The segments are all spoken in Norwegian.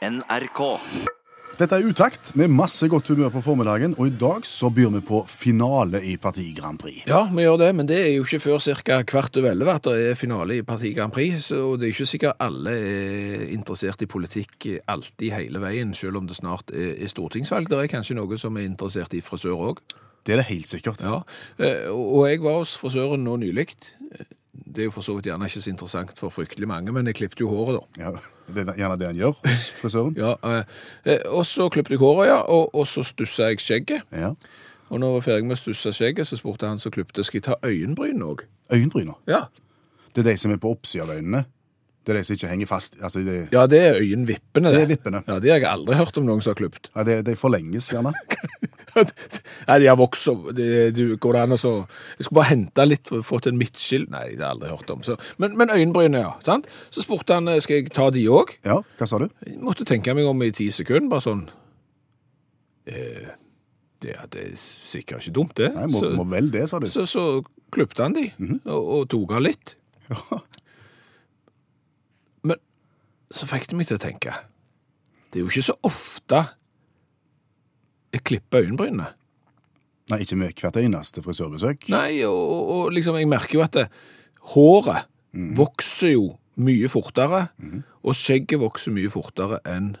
NRK. Dette er Utakt med masse godt humør på formiddagen, og i dag så byr vi på finale i Parti Grand Prix. Ja, vi gjør det, men det er jo ikke før ca. kvart over elleve at det er finale i Parti Grand Prix. Så det er ikke sikkert alle er interessert i politikk alltid hele veien, selv om det snart er stortingsvalg. Det er kanskje noe som er interessert i frisør òg. Det er det helt sikkert. Ja. Eh, Og jeg var hos frisøren nå nylig. Det er jo for så vidt gjerne ikke så interessant for fryktelig mange, men jeg klippet jo håret, da. Ja, det er gjerne det han gjør hos frisøren. Ja, eh, eh, og så klippet jeg håret, ja, og, og så stussa jeg skjegget. Ja. Og når jeg var ferdig med å stusse skjegget, så spurte han som klippte, skal jeg ta øyenbryn òg? Øyenbryna? Ja. Det er de som er på oppsida av øynene. Det er de som ikke henger fast. Altså, det, ja, det er øyenvippene, Det det er vippene. Ja, Det har jeg aldri hørt om noen som har klippet. ja, det, de forlenges gjerne. Nei, de har vokst så Det, du, går an å så Jeg skulle bare hente litt og fått en midtskill. Nei, det har jeg aldri hørt om. Så, men, men øyenbrynene, ja. sant? Så spurte han skal jeg ta de òg. Ja, hva sa du? Jeg måtte tenke meg om i ti sekunder, bare sånn eh, det, det er sikkert ikke dumt, det. Nei, må, så, må vel det, sa du. så, så klipte han de, og, og tok av litt. Ja. Men så fikk det meg til å tenke Det er jo ikke så ofte jeg klipper øyenbrynene. Nei, ikke med hvert eneste frisørbesøk. Nei, og, og, liksom, jeg merker jo at det, håret vokser jo mye fortere, og skjegget vokser mye fortere enn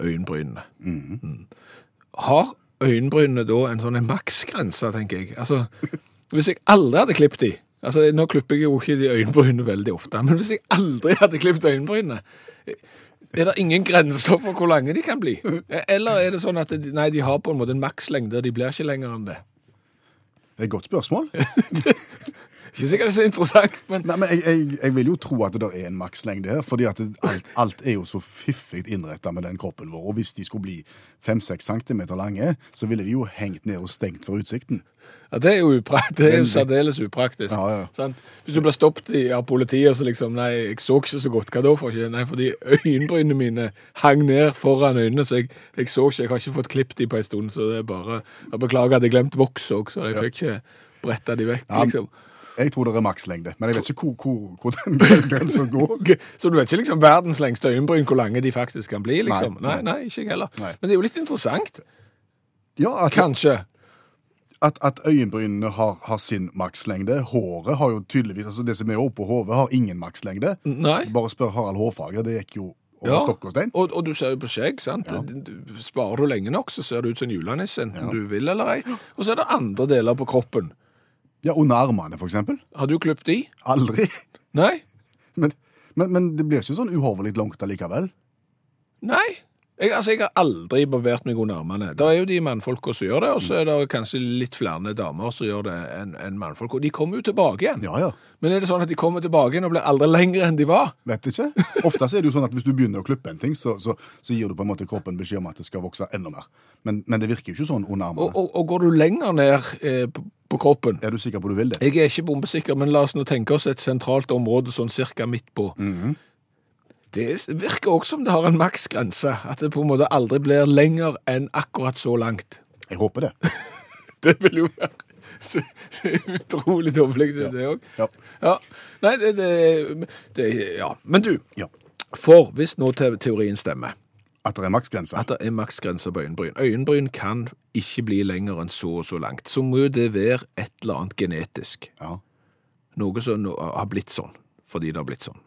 øyenbrynene. Mm. Har øyenbrynene da en sånn en maksgrense, tenker jeg? Altså, hvis jeg aldri hadde klippet de, altså nå klipper jeg jo ikke de øyenbrynene veldig ofte, men hvis jeg aldri hadde klippet øyenbrynene, er det ingen grenser for hvor lange de kan bli? Eller er det sånn at de, nei, de har på en måte en makslengde, og de blir ikke lenger enn det? Det er et godt spørsmål. Ikke sikkert det er så interessant, men Nei, men jeg, jeg, jeg vil jo tro at det er en makslengde her, fordi at det, alt, alt er jo så fiffig innretta med den kroppen vår. Og hvis de skulle bli 5-6 centimeter lange, så ville de jo hengt ned og stengt for utsikten. ja, det er jo, det er jo særdeles upraktisk. Ja, ja. Hvis du blir stoppet av politiet, så liksom Nei, jeg så ikke så godt. Hva da for ikke? Nei, fordi øyenbrynene mine hang ned foran øynene, så jeg, jeg så ikke. Jeg har ikke fått klippet de på en stund, så det er bare Jeg beklager at jeg glemte voks òg, så jeg fikk ikke bretta de vekk, liksom. Jeg tror det er makslengde, men jeg vet ikke hvor, hvor, hvor den grensa går. Så du vet ikke liksom verdens lengste øyenbryn, hvor lange de faktisk kan bli, liksom? Nei, Nei, nei, ikke jeg heller. Nei. Men det er jo litt interessant. Ja, at, Kanskje. at, at øyenbrynene har, har sin makslengde. Håret har jo tydeligvis altså Det som er oppå hodet, har ingen makslengde. Nei. Bare spør Harald Hårfager. Det gikk jo over Ja. stokk og stein. Og, og du ser jo på skjegg, sant? Du, sparer du lenge nok, så ser du ut som en enten enten du vil eller ei. Og så er det andre deler på kroppen. Ja, Under armene, eksempel. Har du klippet de? Aldri. Nei? Men, men, men det blir ikke sånn uhorvelig langt allikevel. Nei. Jeg, altså, jeg har aldri barbert meg under armene. Det er jo de mannfolka som gjør det, og så er det kanskje litt flere damer som gjør det enn en mannfolk. Og de kommer jo tilbake igjen. Ja, ja. Men er det sånn at de kommer tilbake igjen og blir aldri lengre enn de var? Vet ikke. Ofte er det jo sånn at hvis du begynner å klippe en ting, så, så, så gir du på en måte kroppen beskjed om at det skal vokse enda mer. Men, men det virker jo ikke sånn under Og, armene. og, og går du lenger ned eh, på, på kroppen Er du sikker på du vil det? Jeg er ikke bombesikker, men la oss nå tenke oss et sentralt område sånn cirka midt på. Det virker også som det har en maksgrense, at det på en måte aldri blir lenger enn akkurat så langt. Jeg håper det. Det vil jo være så, så utrolig dårlig det det òg. Ja. Ja. Nei, det, det, det Ja. Men du, ja. for hvis nå teorien stemmer, At det er maksgrense. at det er maksgrense på øyenbryn Øyenbryn kan ikke bli lenger enn så og så langt. Så må det være et eller annet genetisk. Ja. Noe som har blitt sånn, fordi det har blitt sånn.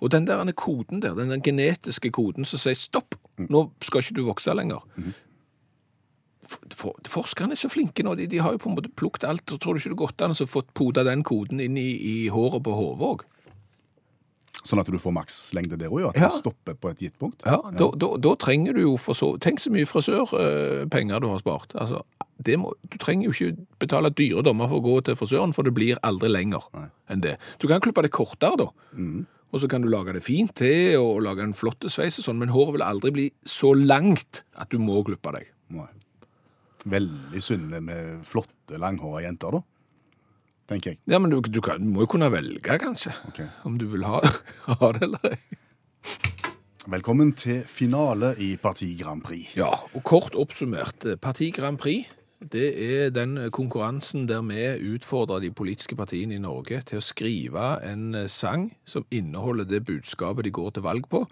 Og den der koden der, den der genetiske koden som sier stopp, nå skal ikke du vokse lenger. For, for, forskerne er så flinke nå, de, de har jo på en måte plukket alt, og tror du ikke det gått an å få poda den koden inn i, i håret på hodet òg? Sånn at du får makslengde der òg. At Ja. det stopper på et gitt punkt. Ja, Da, da, da trenger du jo for så Tenk så mye frisørpenger du har spart. Altså, det må, du trenger jo ikke betale dyre dommer for å gå til frisøren, for det blir aldri lenger enn det. Du kan klippe det kortere, da. Og så kan du lage det fint til og lage en flott sveis, og sånn, men håret vil aldri bli så langt at du må klippe deg. Nei. Veldig synd med flotte, langhåra jenter, da. Tenker jeg. Ja, men du, du, kan, du må jo kunne velge, kanskje, Ok. om du vil ha, ha det eller ei. Velkommen til finale i Parti Grand Prix. Ja, og kort oppsummert, Parti Grand Prix, det er den konkurransen der vi utfordrer de politiske partiene i Norge til å skrive en sang som inneholder det budskapet de går til valg på,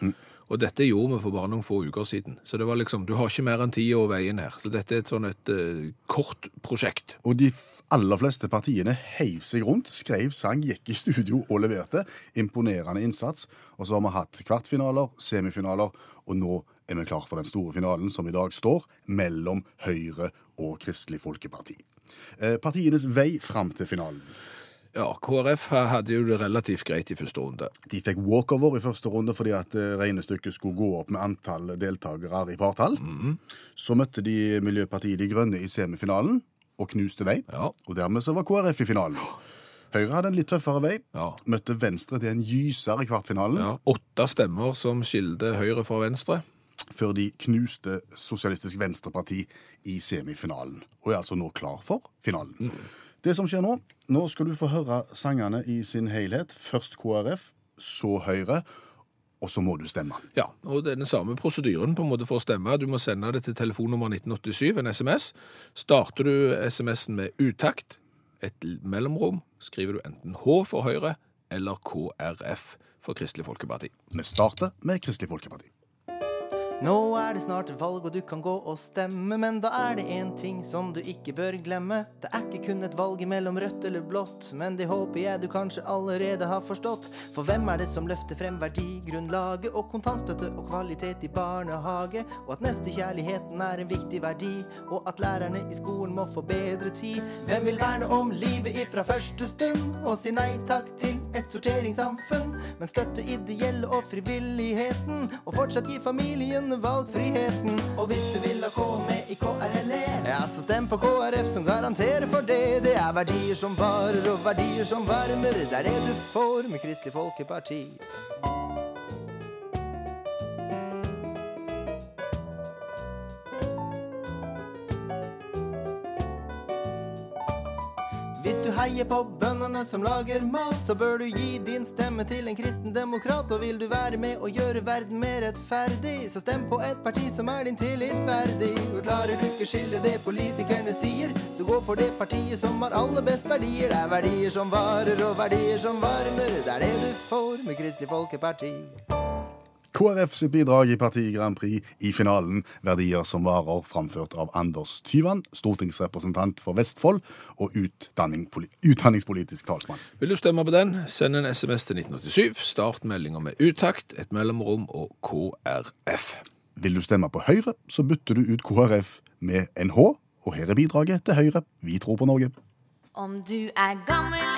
Og dette gjorde vi for bare noen få uker siden. Så det var liksom, du har ikke mer enn tida og veien her. Så dette er et sånn et uh, kort prosjekt. Og de aller fleste partiene heiv seg rundt, skrev sang, gikk i studio og leverte. Imponerende innsats. Og så har vi hatt kvartfinaler, semifinaler, og nå er vi klar for den store finalen som i dag står mellom Høyre og Kristelig Folkeparti. Eh, partienes vei fram til finalen. Ja, KrF hadde jo det relativt greit i første runde. De fikk walkover i første runde fordi at eh, regnestykket skulle gå opp med antall deltakere i partall. Så møtte de Miljøpartiet De Grønne i semifinalen og knuste dem. Ja. Og dermed så var KrF i finalen. Høyre hadde en litt tøffere vei. Ja. Møtte Venstre til en gyser i kvartfinalen, Ja, Åtte stemmer som skilte Høyre fra Venstre. før de knuste Sosialistisk Venstreparti i semifinalen. Og er altså nå klar for finalen. Det som skjer nå, nå skal du få høre sangene i sin helhet. Først KrF, så Høyre, og så må du stemme. Ja, og det er den samme prosedyren på en måte for å stemme. Du må sende det til telefonnummer 1987, en SMS. Starter du SMS-en med utakt, et mellomrom, skriver du enten H for Høyre eller KrF for Kristelig Folkeparti. Vi starter med Kristelig Folkeparti. Nå er det snart valg, og du kan gå og stemme, men da er det én ting som du ikke bør glemme. Det er ikke kun et valg mellom rødt eller blått, men det håper jeg du kanskje allerede har forstått. For hvem er det som løfter frem verdigrunnlaget og kontantstøtte og kvalitet i barnehage, og at nestekjærligheten er en viktig verdi, og at lærerne i skolen må få bedre tid? Hvem vil verne om livet ifra første stund, og si nei takk til et sorteringssamfunn, men støtte ideelle og frivilligheten, og fortsatt gi familiene valgfriheten. Og hvis du vil da komme i KRLE, ja, så stem på KrF som garanterer for det. Det er verdier som varer og verdier som varmer. Det er det du får med Kristelig Folkeparti. Heier på bøndene som lager mat, så bør du gi din stemme til en kristen demokrat. Og vil du være med og gjøre verden mer rettferdig, så stem på et parti som er din tillit verdig. Og klarer du ikke skille det politikerne sier, så gå for det partiet som har aller best verdier. Det er verdier som varer og verdier som varmer. Det er det du får med Kristelig Folkeparti. KrF sitt bidrag i Parti Grand Prix i finalen. Verdier som varer, framført av Anders Tyvand, stortingsrepresentant for Vestfold og utdanningspolitisk talsmann. Vil du stemme på den, send en SMS til 1987. Start meldinga med utakt, et mellomrom og KrF. Vil du stemme på Høyre, så bytter du ut KrF med NH. Og her er bidraget til Høyre. Vi tror på Norge. Om du er gammel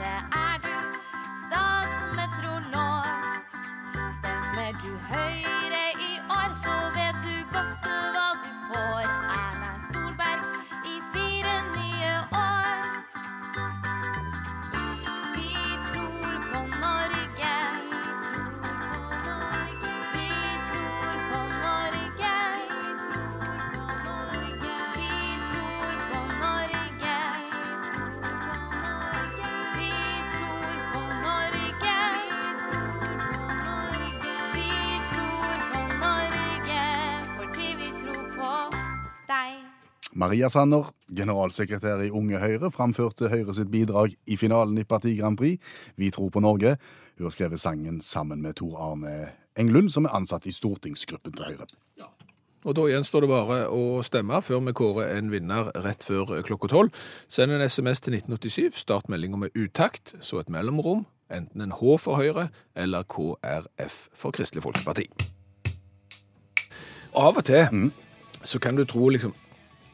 eller Maria Sanner, generalsekretær i Unge Høyre, framførte Høyre sitt bidrag i finalen i Parti Grand Prix. Vi tror på Norge. Hun har skrevet sangen sammen med Tor Arne Englund, som er ansatt i stortingsgruppen til Høyre. Og da gjenstår det bare å stemme før vi kårer en vinner rett før klokka tolv. Send en SMS til 1987, start meldinga med utakt, så et mellomrom, enten en H for Høyre eller KrF for Kristelig Folkeparti. Av og til så kan du tro liksom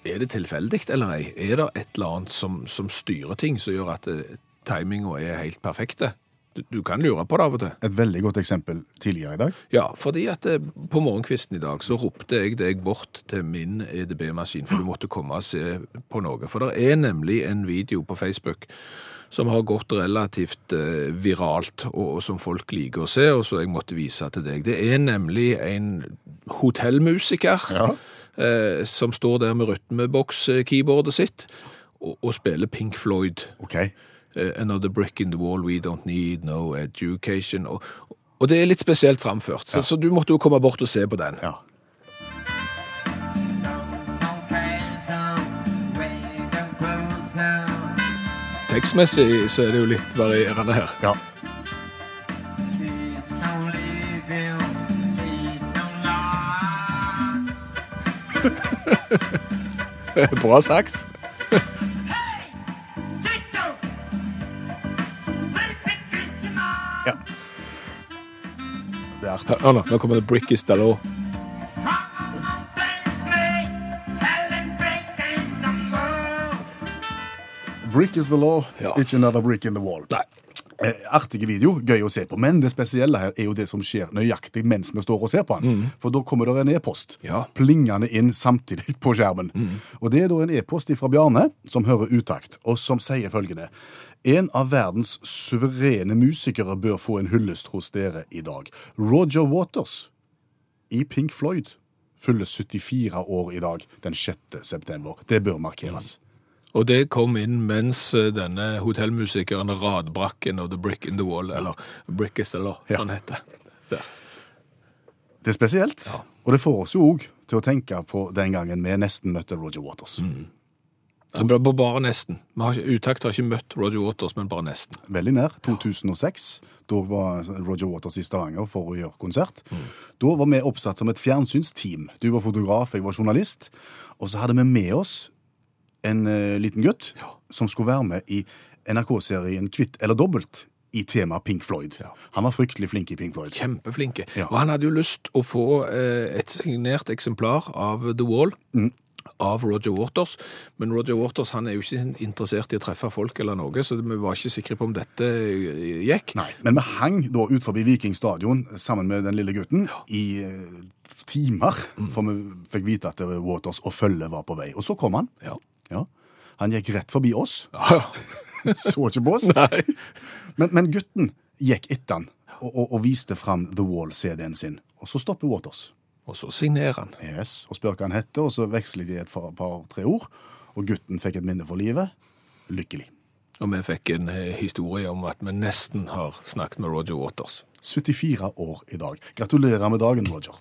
Er det tilfeldig eller ei? Er det et eller annet som, som styrer ting, som gjør at eh, timinga er helt perfekte? Du, du kan lure på det av og til. Et veldig godt eksempel tidligere i dag. Ja, fordi at eh, på morgenkvisten i dag så ropte jeg deg bort til min EDB-maskin, for du måtte komme og se på noe. For det er nemlig en video på Facebook som har gått relativt eh, viralt, og, som folk liker å se, og så jeg måtte vise til deg. Det er nemlig en hotellmusiker eh, som står der med rytmeboks-keyboardet sitt og, og spiller Pink Floyd. OK. Eh, Another brick in the wall, we don't need no education. Og, og det er litt spesielt framført, så, så du måtte jo komme bort og se på den. Ja. Tekstmessig så er det jo litt varierende her. ja. Bra sagt. ja. Det er artig. Hør nå, nå kommer det Brick is the law. Brick is the law, Ja. ikke another brick in the wall. Nei. Eh, artige video, gøy å se på. Men det spesielle her er jo det som skjer nøyaktig mens vi står og ser på den. For da kommer det en e-post Ja. plingende inn samtidig på skjermen. Og det er da en e-post fra Bjarne som hører utakt, og som sier følgende. En av verdens suverene musikere bør få en hyllest hos dere i dag. Roger Waters i Pink Floyd fyller 74 år i dag, den 6. september. Det bør markeres. Og det kom inn mens eh, denne hotellmusikeren radbrakken og The Brick in the Wall, eller Brick is the law, Ja. sånn heter det. Det er spesielt, og det får oss jo òg til å tenke på den gangen vi nesten møtte Roger Waters. Mm. ble bare nesten. Utakt har ikke møtt Roger Waters, men bare nesten. Veldig nær. 2006. Da var Roger Waters i Stavanger for å gjøre konsert. Da var vi oppsatt som et fjernsynsteam. Du var fotograf, jeg var journalist. Og så hadde vi med oss en uh, liten gutt som skulle være med i NRK-serien Kvitt eller dobbelt i tema Pink Floyd. Han var fryktelig flink i Pink Floyd. Kjempeflinke. Ja. Og han hadde jo lyst å få eh, et signert eksemplar av The Wall. Av Roger Waters, men Roger Waters han er jo ikke interessert i å treffe folk, eller noe, så vi var ikke sikre på om dette eh, gikk. Nei, men vi hang da ut forbi Viking stadion sammen med den lille gutten i eh, timer, for vi fikk vite at Waters og følget var på vei. Og så kom han. Ja. Ja. Han gikk rett forbi oss, Ja, så ikke på oss. Men, men gutten gikk etter han og, og, og viste fram The Wall-CD-en sin. Og så stopper Waters. Og så signerer han. Yes, og spør hva han heter, og så veksler de et par- par-tre ord. Og gutten fikk et minne for livet. Lykkelig. Og vi fikk en eh, historie om at vi nesten har snakket med Roger Waters. 74 år i dag. Gratulerer med dagen, Roger.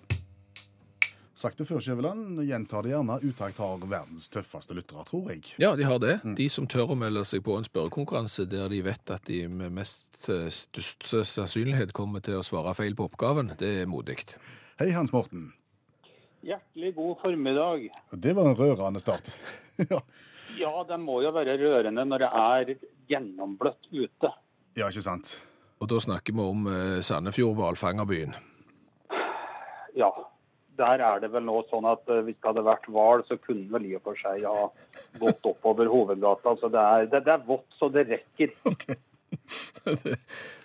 Sagt det før, Skjæveland. Gjentar det gjerne. Utakt har verdens tøffeste lyttere, tror jeg. Ja, de har det. De som tør å melde seg på en spørrekonkurranse der de vet at de med mest eh, størst sannsynlighet kommer til å svare feil på oppgaven, det er modig. Hei, Hans Morten. Hjertelig god formiddag. Det var en rørende start. ja. Ja, det må jo være rørende når det er gjennombløtt ute. ja, ikke sant? Og da snakker vi om eh, Sandefjord, hvalfangerbyen. Ja, der er det vel nå sånn at eh, hvis det hadde vært hval, så kunne vel i og for seg ha gått oppover hovedgata. Så det er, det, det er vått så det rekker.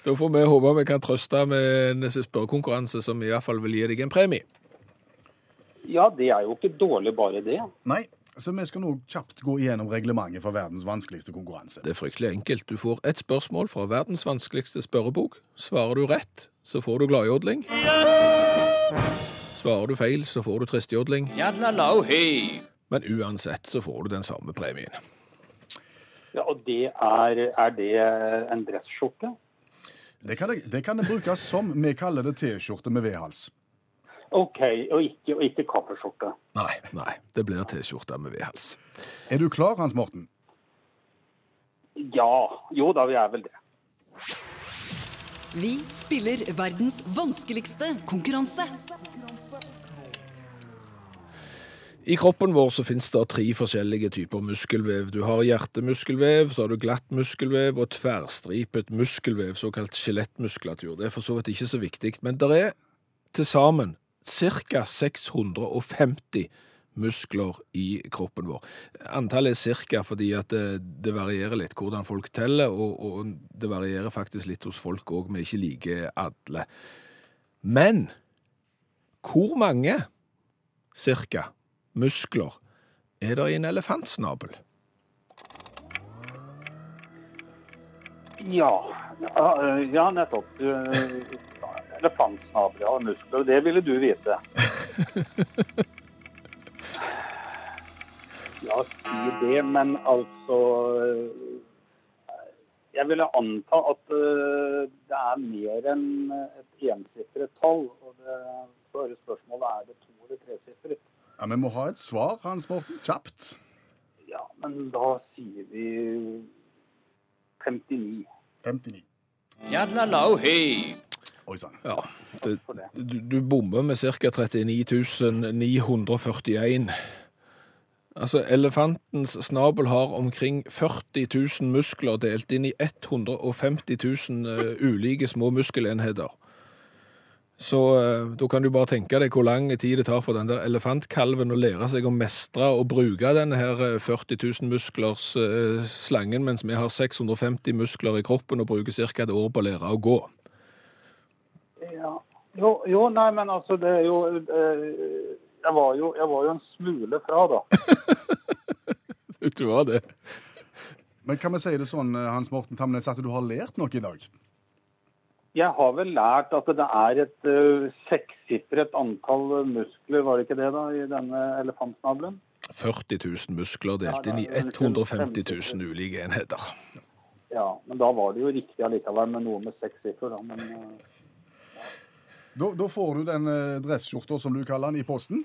Da får vi håpe vi kan trøste med en spørrekonkurranse som i hvert fall vil gi deg en premie. Ja, det er jo ikke dårlig bare det. Nei, så vi skal nå kjapt gå igjennom reglementet for verdens vanskeligste konkurranse. Det er fryktelig enkelt. Du får ett spørsmål fra verdens vanskeligste spørrebok. Svarer du rett, så får du gladjodling. Svarer du feil, så får du tristjodling. Men uansett så får du den samme premien. Ja, Og det er, er det en dresskjorte? Det kan det, det kan det brukes som vi kaller det T-skjorte med V-hals. OK, og ikke, og ikke kaffeskjorte. Nei, nei, det blir T-skjorte med V-hals. Er du klar, Hans Morten? Ja, jo da, vi er vel det. Vi spiller verdens vanskeligste konkurranse. I kroppen vår så finnes det tre forskjellige typer muskelvev. Du har hjertemuskelvev, så har du glatt muskelvev og tverrstripet muskelvev, såkalt skjelettmuskulatur. Det er for så vidt ikke så viktig, men det er til sammen ca. 650 muskler i kroppen vår. Antallet er ca. fordi at det, det varierer litt hvordan folk teller, og, og det varierer faktisk litt hos folk òg, vi ikke liker alle. Men hvor mange cirka muskler er det i en elefantsnabel? Ja, ja, eh, nettopp. Eh, Elefantsnabel, ja, muskler. Det ville du vite. Ja, si det, men altså eh, Jeg ville anta at det er mer enn et ensifret tall. Og det så er spørsmålet er det to- eller tresifret. Ja, Vi må ha et svar, Hans Morten. Kjapt. Ja, men da sier vi 59. 59. Oi sann. Ja, det, for det. du, du bommer med ca. 39 941. Altså, elefantens snabel har omkring 40 000 muskler delt inn i 150 000 eh, ulike små muskelenheter. Så eh, da kan du bare tenke deg hvor lang tid det tar for den der elefantkalven å lære seg å mestre og bruke denne her eh, 40 000 musklers eh, slangen, mens vi har 650 muskler i kroppen og bruker ca. et år på å lære å gå. Ja. Jo, jo, nei, men altså, det er jo eh, jeg, var jo jeg var jo en smule fra, da. Du var det. Men kan vi si det sånn, Hans Morten Tamnes, at du har lært noe i dag? Jeg har vel lært at det er et uh, sekssifret antall muskler, var det ikke det, da, i denne elefantsnabelen? 40 000 muskler delt inn i Ja, det er 150 000 ulike enheter. Ja, men da var det jo riktig allikevel med noe med seks siffer, da. Men uh, Da, da får du den uh, dresskjorta, som du kaller den, i posten.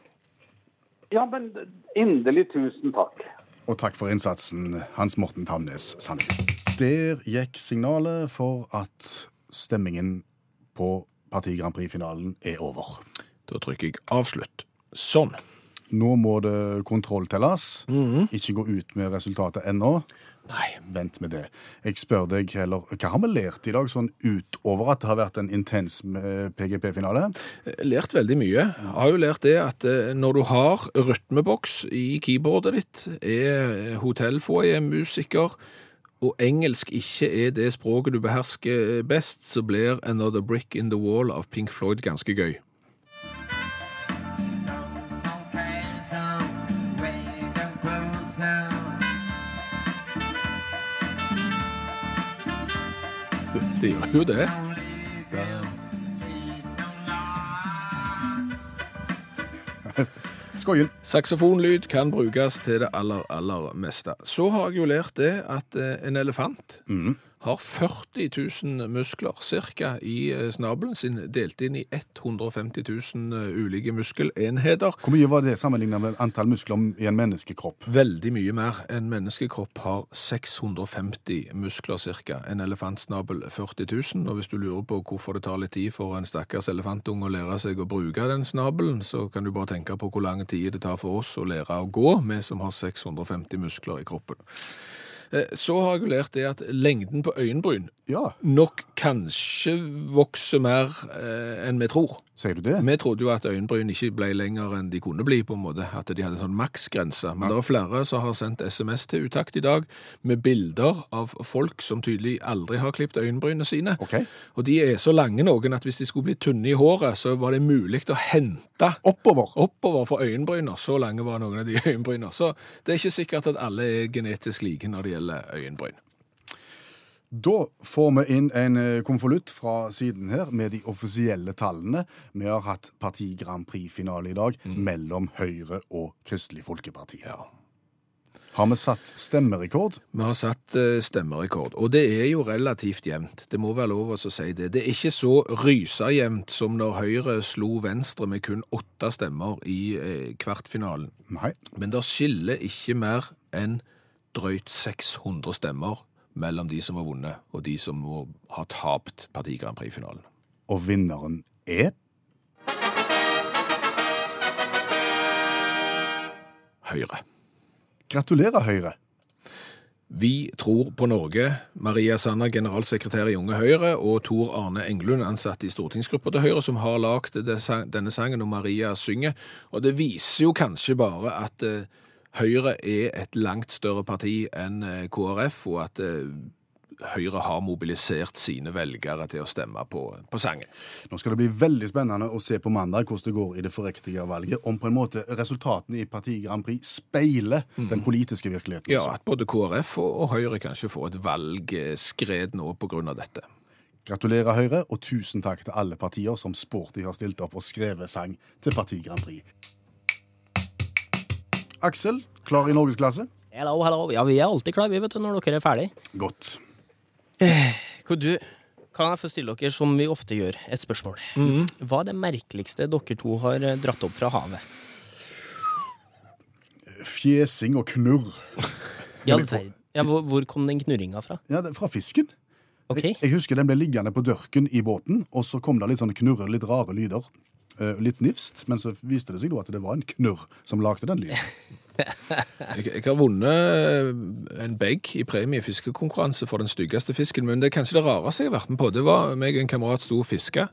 ja, men inderlig tusen takk. Og takk for innsatsen, Hans Morten Tamnes Sandli. Der gikk signalet for at stemmingen på Parti Grand Prix-finalen er over. Da trykker jeg avslutt. Sånn. Nå må det kontrolltelles. Ikke gå ut med resultatet ennå. Nei, Vent med det. Jeg spør deg heller, hva har vi lært i dag, sånn utover at det har vært en intens eh, PGP-finale? lært veldig mye. Jeg har jo lært det at eh, når du har rytmeboks i keyboardet ditt, er hotellfoyer-musiker, og engelsk ikke er det språket du behersker best, så blir Another Brick in the Wall av Pink Floyd ganske gøy. Det, det gjør jo det. Skoien. Saksofonlyd kan brukes til det aller, aller meste. Så har jeg jo lært det at eh, en elefant har 40 000 muskler cirka i eh, snabelen sin, delt inn i 150 000 eh, ulike muskelenheter. Hvor mye var det sammenlignet med antall muskler i en menneskekropp? Veldig mye mer. En menneskekropp har 650 muskler cirka. En elefantsnabel 40 000. Og hvis du lurer på hvorfor det tar litt tid for en stakkars elefantunge å lære seg å bruke den snabelen, så kan du bare tenke på hvor lang tid det tar for oss å lære å gå, vi som har 650 muskler i kroppen. Eh, Så har jeg lært det at lengden på øyenbryn Ja, nok kanskje vokser mer eh, enn vi tror. sier du det? Vi trodde jo at øyenbryn ikke ble lenger enn de kunne bli, på en måte, at de hadde en sånn maksgrense. Men det er flere som har sendt SMS til utakt i dag med bilder av folk som tydelig aldri har klippet øyenbrynene sine. Okay. Og de er så lange noen at hvis de skulle bli tynne i håret, så var det mulig å hente Oppover. oppover for øyenbryner. Så lange var noen av de øyenbrynene. Så det er ikke sikkert at alle er genetisk like når det gjelder øyenbryn. Da får vi inn en eh, konvolutt fra siden her med de offisielle tallene. Vi har hatt Parti Grand Prix-finale i dag mellom Høyre og Kristelig Folkeparti. Har vi satt stemmerekord? Vi har satt eh, stemmerekord, og det er jo relativt jevnt. Det må være lov å si det. Det er ikke så rysajevnt som når Høyre slo Venstre med kun åtte stemmer i eh, kvartfinalen. Nei. Men det skiller ikke mer enn drøyt 600 stemmer mellom de som har vunnet, og de som må ha tapt Parti Grand Prix-finalen. Og vinneren er Høyre. Gratulerer, Høyre. Vi tror på Norge. Maria Sanner, generalsekretær i Unge Høyre, og Tor Arne Englund, ansatt i stortingsgruppa til Høyre, som har lagd denne sangen, og Maria synger. Og det viser jo kanskje bare at eh, Høyre er et langt større parti enn eh, KrF, og at eh, Høyre har mobilisert sine velgere til å stemme på, på sangen. Nå skal det bli veldig spennende å se på mandag hvordan det går i det forriktige valget. Om på en måte resultatene i Parti Grand Prix speiler den politiske virkeligheten. Ja, at både KrF og, og Høyre kanskje får et valgskred nå av dette. Gratulerer, Høyre, og tusen takk til alle partier som sporty har stilt opp og skrevet sang til Parti Grand Prix. Aksel, klar i norgesklasse? Hello, hello. Ja, vi er alltid klare, vi, vet du, når dere er ferdig. Godt. Hvor du, kan jeg få stille dere, som vi ofte gjør, et spørsmål? Hva er det merkeligste dere to har eh, dratt opp fra havet? Fjesing og knurr. I all verden. Ja, hvor, hvor kom den knurringa fra? Ja, det fra fisken. Okay. Jeg, jeg husker den ble liggende på dørken i båten, og så kom det litt sånn knurre, litt rare lyder. Eh, litt nifst, men så viste det seg at det var en knurr som lagde den lyden. Jeg, jeg har vunnet en bag i premie i fiskekonkurranse for den styggeste fisken, men det er kanskje det rareste jeg har vært med på. Det var meg og en kamerat sto og fiska.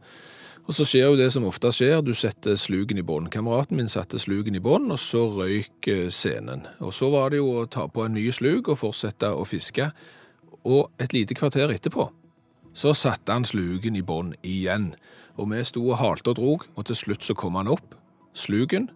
Og så skjer jo det som ofte skjer, du setter slugen i bånn. Kameraten min satte slugen i bånn, og så røyk eh, scenen. Og så var det jo å ta på en ny slug og fortsette å fiske. Og et lite kvarter etterpå så satte han slugen i bånn igjen. Og vi sto og halte og drog, og til slutt så kom han opp, slugen,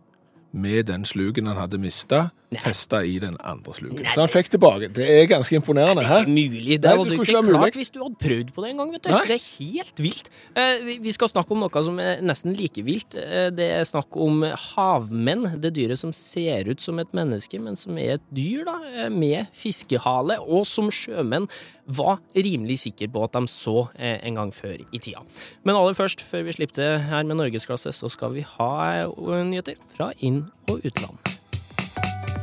med den slugen han hadde mista, festa i den andre slugen. Så han fikk tilbake. Det er ganske imponerende. Det er ikke mulig. Det Nei, det være klart hvis du hadde prøvd på det en gang. vet du. Nei. Det er helt vilt. Eh, vi- skal snakke om noe som er nesten like vilt. Eh, det er snakk om havmenn. Det dyret som ser ut som et menneske, men som er et dyr da, eh, med fiskehale, og som sjømenn var rimelig sikre på at de så en gang før i tida. Men aller først, før vi slipper til her med norgesklasse, så skal vi ha nyheter fra inn- og utland.